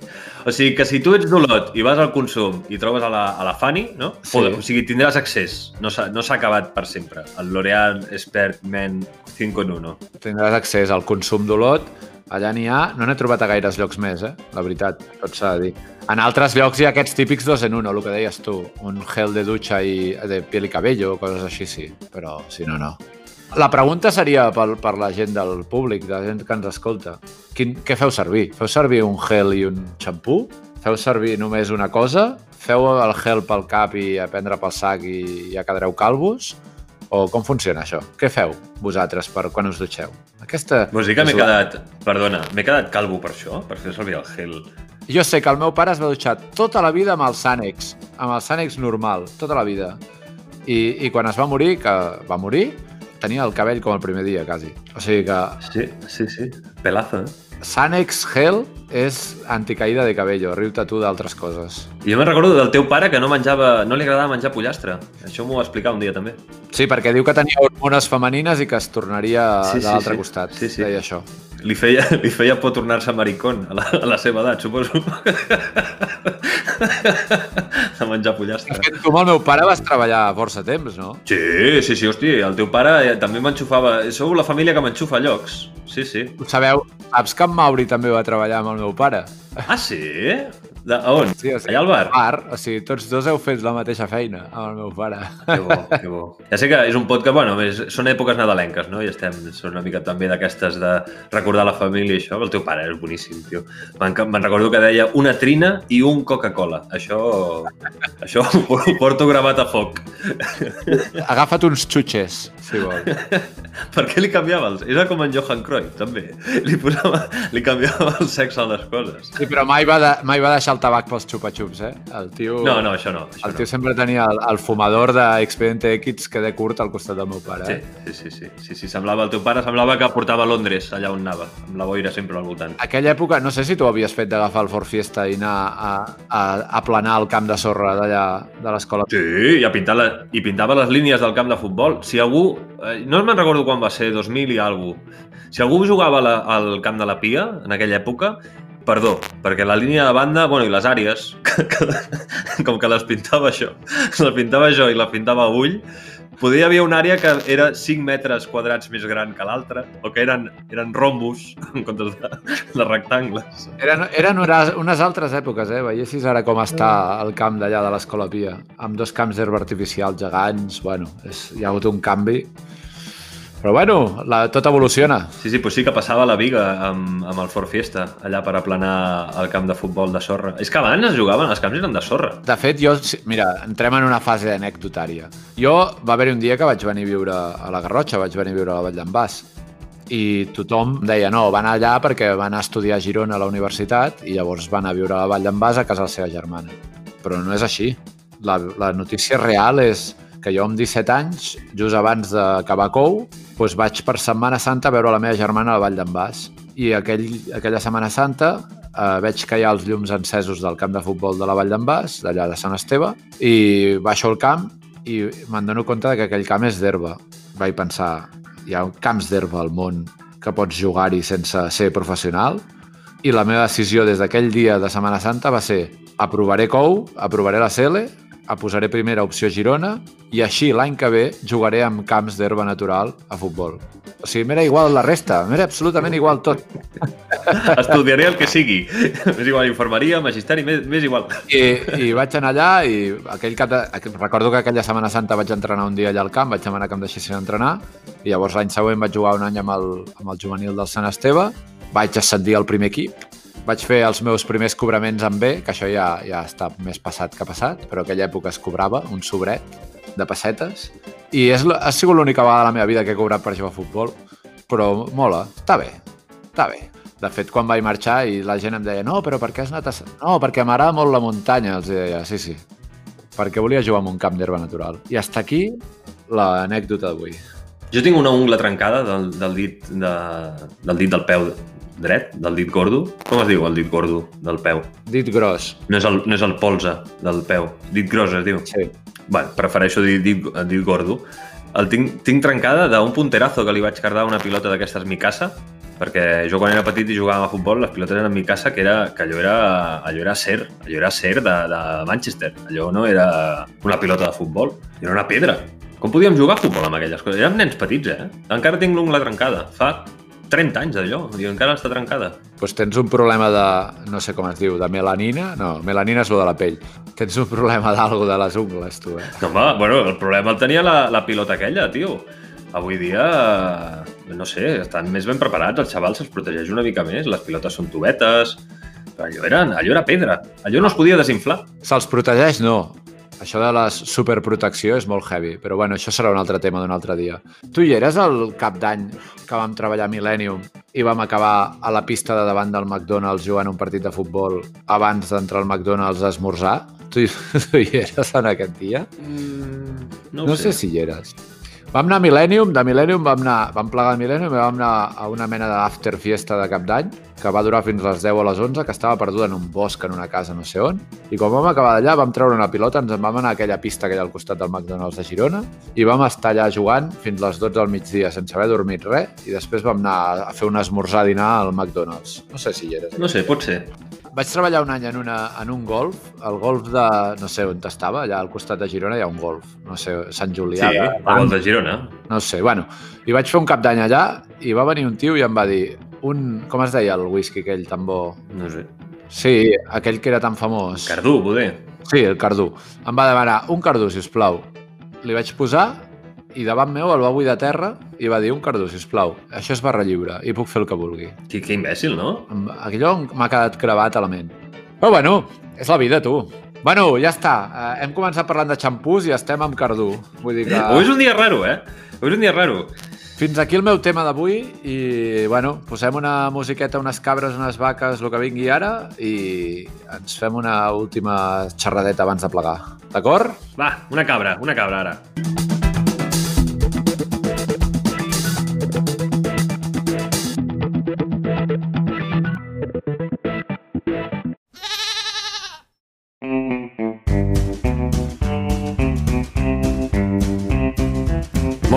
O sigui que si tu ets d'Olot i vas al consum i trobes a la, a la Fanny, no? Sí. O, o sigui, tindràs accés. No s'ha no acabat per sempre. El L'Oreal Expert Men 5 en 1. tindràs accés al consum d'Olot. Allà n'hi ha, no n'he trobat a gaires llocs més, eh? la veritat, tot s'ha de dir. En altres llocs hi ha aquests típics dos en uno, el que deies tu, un gel de dutxa i de piel i cabello, coses així, sí, però si no, no. La pregunta seria per, per la gent del públic, de la gent que ens escolta. Quin, què feu servir? Feu servir un gel i un xampú? Feu servir només una cosa? Feu el gel pel cap i a prendre pel sac i ja quedareu calvos? O com funciona això? Què feu vosaltres per quan us dutxeu? Aquesta Vols dir que m'he la- quedat... Perdona, m'he quedat calvo per això? Per fer servir el gel. Jo sé que el meu pare es va dutxar tota la vida amb el Sànex, amb el Sànex normal, tota la vida. I, I quan es va morir, que va morir, tenia el cabell com el primer dia, quasi. O sigui que Sí, sí, sí. Pelazo, eh? Sànex Gel és anticaïda de cabello, riu-te tu d'altres coses. Jo me'n recordo del teu pare que no menjava, no li agradava menjar pollastre. Això m'ho va explicar un dia també. Sí, perquè diu que tenia hormones femenines i que es tornaria Sí, de sí, l'altre sí. costat. Sí, sí. Deia això. Li feia, li feia por tornar-se maricón a la, a la seva edat, suposo. de menjar De pollastre. fet, tu amb el meu pare vas treballar força temps, no? Sí, sí, sí, hosti, el teu pare eh, també m'enxufava... Sou la família que m'enxufa a llocs. Sí, sí. Sabeu? Saps que en Mauri també va treballar amb el meu pare? Ah, sí? De, a on? Sí, o sigui, Allà al bar? bar. O sigui, tots dos heu fet la mateixa feina amb el meu pare. Que bo, que bo. Ja sé que és un podcast, bueno, és, són èpoques nadalenques, no? I estem, són una mica també d'aquestes de recordar la família i això. El teu pare és boníssim, tio. Me'n me'n recordo que deia una trina i un Coca-Cola. Això, això ho porto gravat a foc. Agafa't uns xutxes, si vols. Per què li canviava els... Era com en Johan Cruyff, també. Li, posava, li canviava el sexe a les coses. Sí, però mai va, de, mai va deixar el tabac pels xupa-xups, eh? El tio... No, no, això no. Això El tio no. sempre tenia el, el fumador d'Expediente X que de curt al costat del meu pare. Sí, Eh? sí, sí, sí, sí, sí, semblava el teu pare, semblava que portava a Londres, allà on anava, amb la boira sempre al voltant. Aquella època, no sé si tu havies fet d'agafar el Ford Fiesta i anar a, a, a planar el camp de sorra d'allà de l'escola. Sí, i, a pintar la, i pintava les línies del camp de futbol. Si algú, eh, no me'n recordo quan va ser, 2000 i alguna si algú jugava la, al camp de la Pia, en aquella època, perdó, perquè la línia de banda, bueno, i les àrees, que, que, com que les pintava això, les pintava jo i la pintava ull, podia haver una àrea que era 5 metres quadrats més gran que l'altra, o que eren, eren rombos en comptes de, de rectangles. Eren, eren unes altres èpoques, eh? Veiessis ara com està el camp d'allà de l'Escola Pia, amb dos camps d'herba artificial gegants, bueno, és, hi ha hagut un canvi. Però bueno, la, tot evoluciona. Sí, sí, pues sí que passava la viga amb, amb el Ford Fiesta, allà per aplanar el camp de futbol de sorra. És que abans es jugaven, els camps eren de sorra. De fet, jo, mira, entrem en una fase anecdotària. Jo va haver-hi un dia que vaig venir a viure a la Garrotxa, vaig venir a viure a la Vall d'en Bas, i tothom deia no, van allà perquè van a estudiar a Girona a la universitat i llavors van a viure a la Vall d'en Bas a casa de la seva germana. Però no és així. La, la notícia real és que jo amb 17 anys, just abans d'acabar COU, doncs vaig per Setmana Santa a veure la meva germana a la Vall d'en Bas. I aquell, aquella Setmana Santa eh, veig que hi ha els llums encesos del camp de futbol de la Vall d'en Bas, d'allà de Sant Esteve, i baixo al camp i me'n dono compte que aquell camp és d'herba. Vaig pensar, hi ha camps d'herba al món que pots jugar-hi sense ser professional? I la meva decisió des d'aquell dia de Setmana Santa va ser aprovaré COU, aprovaré la CL, a posaré primera opció Girona i així l'any que ve jugaré amb camps d'herba natural a futbol. O sigui, m'era igual la resta, m'era absolutament igual tot. Estudiaré el que sigui. M'és igual infermeria, magisteri, m'és igual. I, I vaig anar allà i aquell cap de... recordo que aquella Setmana Santa vaig entrenar un dia allà al camp, vaig demanar que em deixessin entrenar i llavors l'any següent vaig jugar un any amb el, amb el juvenil del Sant Esteve, vaig ascendir al primer equip, vaig fer els meus primers cobraments amb B, que això ja, ja està més passat que passat, però aquella època es cobrava un sobret de pessetes i és, ha sigut l'única vegada a la meva vida que he cobrat per jugar a futbol, però mola, està bé, està bé. De fet, quan vaig marxar i la gent em deia no, però per què has anat a... No, perquè m'agrada molt la muntanya. Els deia, sí, sí, perquè volia jugar en un camp d'herba natural. I hasta aquí l'anècdota d'avui. Jo tinc una ungla trencada del, del, dit, de, del dit del peu dret, del dit gordo. Com es diu el dit gordo del peu? Dit gros, No és el, no és el polze del peu. Dit gros es diu. sí. Bueno, prefereixo dir dit, dit gordo. El tinc, tinc trencada d'un punterazo que li vaig cardar a una pilota d'aquestes Mikasa, perquè jo quan era petit i jugàvem a futbol, les pilotes eren Mikasa, que, era, que allò, era, allò era ser, allò era ser de, de Manchester. Allò no era una pilota de futbol, era una pedra. Com podíem jugar a futbol amb aquelles coses? Érem nens petits, eh? Encara tinc l'ungla trencada. Fa 30 anys d'allò, i encara està trencada. Doncs tens un problema de, no sé com es diu, de melanina? No, melanina és lo de la pell. Tens un problema d'algo de les ungles, tu, eh? No, home, bueno, el problema el tenia la, la pilota aquella, tio. Avui dia, no sé, estan més ben preparats, els xavals se'ls protegeix una mica més, les pilotes són tubetes, però allò era, allò era pedra, allò no es podia desinflar. Se'ls protegeix? No. Això de la superprotecció és molt heavy, però bueno, això serà un altre tema d'un altre dia. Tu hi eres el cap d'any que vam treballar a Millennium i vam acabar a la pista de davant del McDonald's jugant un partit de futbol abans d'entrar al McDonald's a esmorzar? Tu, tu hi eres en aquest dia? Mm, No, no sé. si hi eres. Vam anar a Millennium, de Millennium vam, anar, vam plegar a Millennium i vam anar a una mena d'after fiesta de cap d'any que va durar fins a les 10 o les 11, que estava perduda en un bosc, en una casa, no sé on. I quan vam acabar d'allà vam treure una pilota, ens en vam anar a aquella pista que hi ha al costat del McDonald's de Girona i vam estar allà jugant fins les 12 del migdia sense haver dormit res i després vam anar a fer un esmorzar a dinar al McDonald's. No sé si hi eres. No sé, pot ser. Vaig treballar un any en, una, en un golf, el golf de... no sé on estava, allà al costat de Girona hi ha un golf, no sé, Sant Sí, Julià. de- el gol de Girona. no sé, bueno, i vaig fer un cap d'any allà i va venir un tio i em va dir un, com es deia el whisky aquell tan bo? No sé. Sí, aquell que era tan famós. Cardú, poder. Sí, el cardú. Em va demanar un cardú, si us plau. Li vaig posar i davant meu el va buidar a terra i va dir un cardú, si us plau. Això és barra lliure i puc fer el que vulgui. Que, que imbècil, no? Aquellò m'ha quedat gravat a la ment. Però bueno, és la vida, tu. Bueno, ja està. Eh, hem començat parlant de xampús i estem amb cardú. Vull dir que... Avui és un dia raro, eh? Avui és un dia raro. Fins aquí el meu tema d'avui i, bueno, posem una musiqueta, unes cabres, unes vaques, el que vingui ara i ens fem una última xerradeta abans de plegar. D'acord? Va, una cabra, una cabra ara.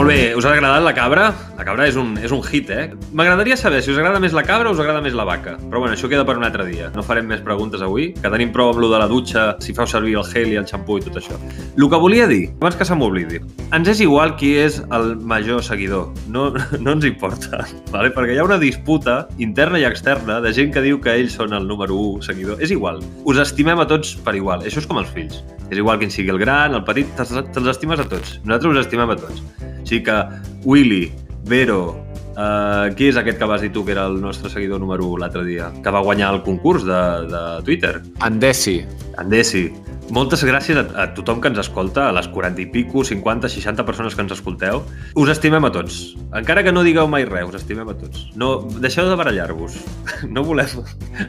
Molt bé, us ha agradat la cabra? La cabra és un, és un hit, eh? M'agradaria saber si us agrada més la cabra o us agrada més la vaca. Però bueno, això queda per un altre dia. No farem més preguntes avui, que tenim prou amb lo de la dutxa, si feu servir el gel i el xampú i tot això. El que volia dir, abans que se m'oblidi, ens és igual qui és el major seguidor. No, no ens importa, vale? perquè hi ha una disputa interna i externa de gent que diu que ells són el número 1 seguidor. És igual. Us estimem a tots per igual. Això és com els fills. És igual quin sigui el gran, el petit, te'ls te estimes a tots. Nosaltres us estimem a tots. O que Willy, Vero, uh, qui és aquest que vas dir tu que era el nostre seguidor número 1 l'altre dia? Que va guanyar el concurs de, de Twitter. Andesi. Andesi. Moltes gràcies a, a tothom que ens escolta, a les 40 i pico, 50, 60 persones que ens escolteu. Us estimem a tots. Encara que no digueu mai res, us estimem a tots. No, deixeu de barallar-vos. No volem,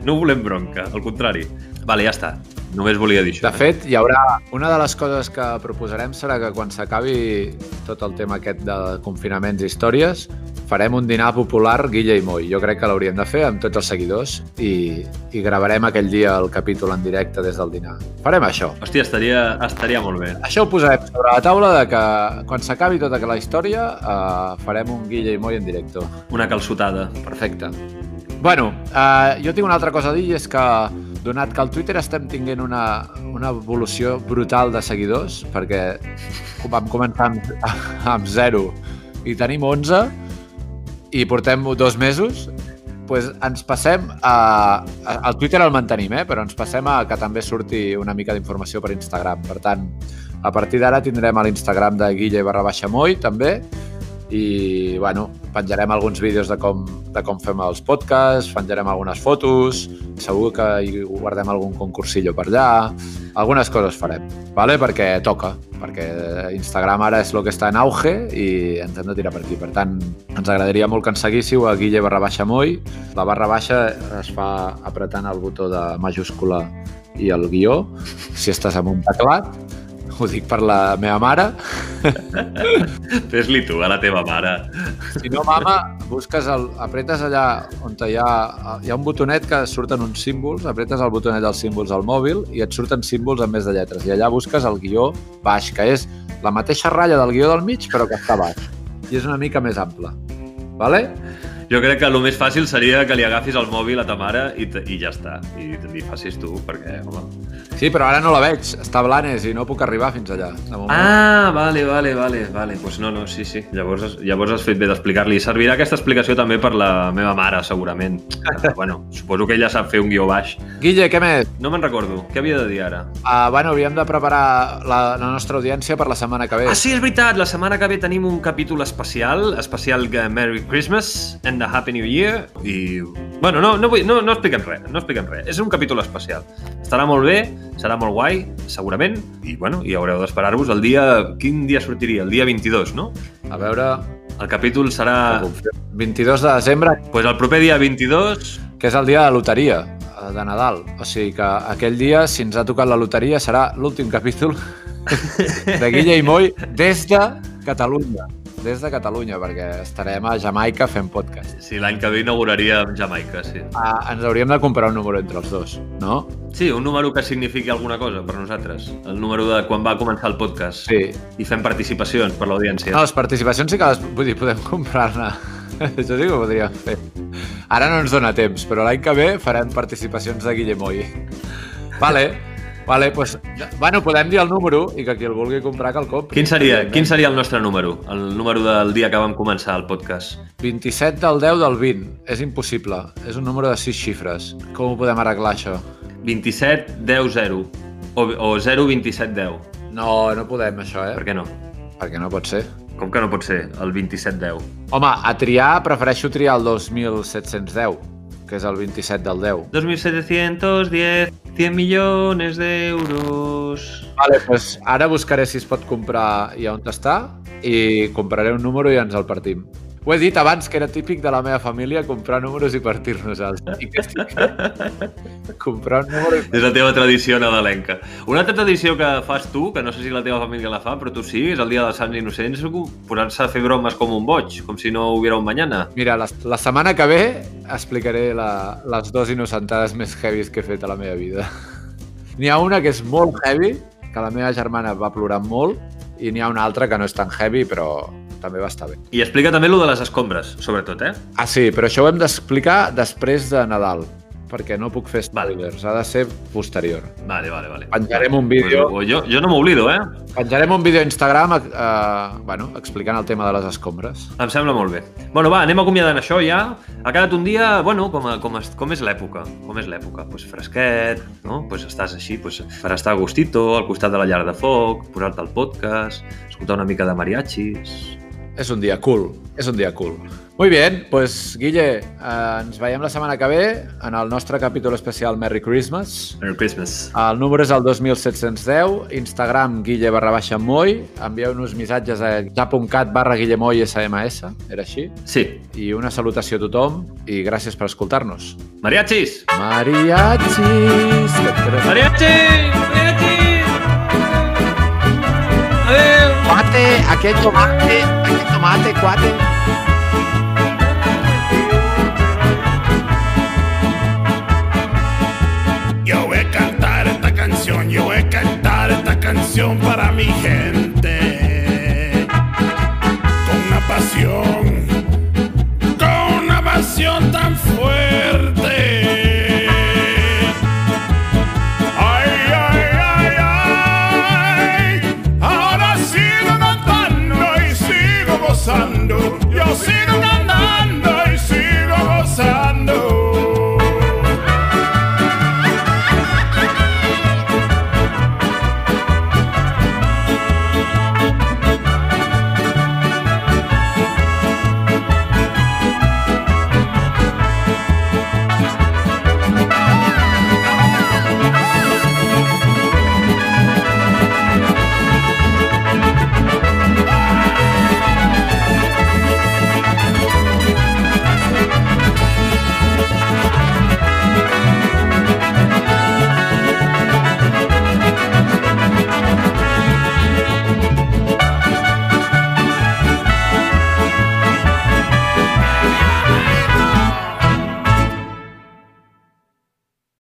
no volem bronca, al contrari. Vale, ja està. Només volia dir això. De fet, hi haurà... Una de les coses que proposarem serà que quan s'acabi tot el tema aquest de confinaments i històries, farem un dinar popular Guilla i Moi. Jo crec que l'hauríem de fer amb tots els seguidors i, i gravarem aquell dia el capítol en directe des del dinar. Farem això. Hòstia, estaria, estaria molt bé. Això ho posarem sobre la taula de que quan s'acabi tota la història eh, farem un Guilla i Moi en directe. Una calçotada. Perfecte. Bueno, eh, jo tinc una altra cosa a dir i és que donat que al Twitter estem tinguent una, una evolució brutal de seguidors, perquè vam començar amb, amb 0 i tenim 11 i portem dos mesos, pues ens passem a... Al Twitter el mantenim, eh? però ens passem a que també surti una mica d'informació per Instagram. Per tant, a partir d'ara tindrem a l'Instagram de Guille barra baixa Moi, també, i bueno, penjarem alguns vídeos de com, de com fem els podcasts, penjarem algunes fotos, segur que hi guardem algun concursillo per allà, algunes coses farem, vale? perquè toca, perquè Instagram ara és el que està en auge i ens hem de tirar per aquí. Per tant, ens agradaria molt que ens seguíssiu a Guille barra baixa Moi. La barra baixa es fa apretant el botó de majúscula i el guió, si estàs amb un teclat. Ho dic per la meva mare. Fes-li tu a la teva mare. Si no, mama, busques el, apretes allà on hi ha, hi ha un botonet que surten uns símbols, apretes el botonet dels símbols al mòbil i et surten símbols amb més de lletres. I allà busques el guió baix, que és la mateixa ratlla del guió del mig, però que està baix. I és una mica més ample. Vale? Jo crec que el més fàcil seria que li agafis el mòbil a ta mare i, i ja està. I li facis tu, perquè, home... Sí, però ara no la veig. Està a Blanes i no puc arribar fins allà. De moment. Ah, vale, vale, vale, vale. Pues no, no, sí, sí. Llavors, llavors has fet bé d'explicar-li. Servirà aquesta explicació també per la meva mare, segurament. Però, bueno, suposo que ella sap fer un guió baix. Guille, què més? No me'n recordo. Què havia de dir ara? Uh, bueno, hauríem de preparar la, la nostra audiència per la setmana que ve. Ah, sí, és veritat. La setmana que ve tenim un capítol especial, especial que Merry Christmas and a Happy New Year. I, bueno, no, no, vull, no, no expliquem res, no expliquem res. És un capítol especial. Estarà molt bé, serà molt guai, segurament, i, bueno, i haureu d'esperar-vos el dia... Quin dia sortiria? El dia 22, no? A veure... El capítol serà... 22 de desembre, pues el proper dia 22 que és el dia de la loteria eh, de Nadal. O sigui que aquell dia, si ens ha tocat la loteria, serà l'últim capítol de Guilla i Moi des de Catalunya. Des de Catalunya, perquè estarem a Jamaica fent podcast. Sí, l'any que ve inauguraria amb Jamaica, sí. Ah, ens hauríem de comprar un número entre els dos, no? Sí, un número que signifiqui alguna cosa per nosaltres. El número de quan va començar el podcast. Sí. I fem participacions per l'audiència. No, les participacions sí que les vull dir, podem comprar-ne. Això sí que ho podríem fer. Ara no ens dona temps, però l'any que ve farem participacions de Guillemoi. Vale, vale, pues, bueno, podem dir el número i que qui el vulgui comprar que el compri. Quin seria, quin seria el nostre número? El número del dia que vam començar el podcast. 27 del 10 del 20. És impossible. És un número de 6 xifres. Com ho podem arreglar, això? 27 10 0 o, o 0 27 10. No, no podem, això, eh? Per què no? Perquè no pot ser. Com que no pot ser el 27 10? Home, a triar prefereixo triar el 2710, que és el 27 del 10. 2710, 100 milions d'euros. Vale, pues ara buscaré si es pot comprar i on està i compraré un número i ens el partim. Ho he dit abans que era típic de la meva família comprar números i que estic comprar un número i... És la teva tradició nadalenca. Una altra tradició que fas tu, que no sé si la teva família la fa, però tu sí, és el dia dels Sants Innocents, posar-se a fer bromes com un boig, com si no hubiera un mañana. Mira, la, la setmana que ve explicaré la, les dues innocentades més heavies que he fet a la meva vida. N'hi ha una que és molt heavy, que la meva germana va plorar molt, i n'hi ha una altra que no és tan heavy, però també va estar bé. I explica també lo de les escombres, sobretot, eh? Ah, sí, però això ho hem d'explicar després de Nadal, perquè no puc fer Vale. spoilers, ha de ser posterior. Vale, vale, vale. Penjarem un vídeo, Pues, jo, jo no m'oblido, eh? penjarem un vídeo a Instagram eh, bueno, explicant el tema de les escombres. Em sembla molt bé. Bueno, va, anem acomiadant això ja. Ha quedat un dia, bueno, com, a, com, es, com és l'època? Com és l'època? Pues fresquet, no? Pues estàs així, pues, per estar a gustito, al costat de la llar de foc, posar-te el podcast, escoltar una mica de mariachis... És un dia cool, és un dia cool. Muy bien, pues Guille, eh, ens veiem la setmana que ve en el nostre capítol especial Merry Christmas. Merry Christmas. El número és el 2710, Instagram guille barra baixa moi, envieu-nos missatges a ja.cat barra guillemoi sms, era així? Sí. I una salutació a tothom i gràcies per escoltar-nos. Mariachis! Mariachis! Mariachis! Mariachis! aquí hay tomate, aquí hay tomate, cuate. Yo voy a cantar esta canción, yo voy a cantar esta canción para mi gente.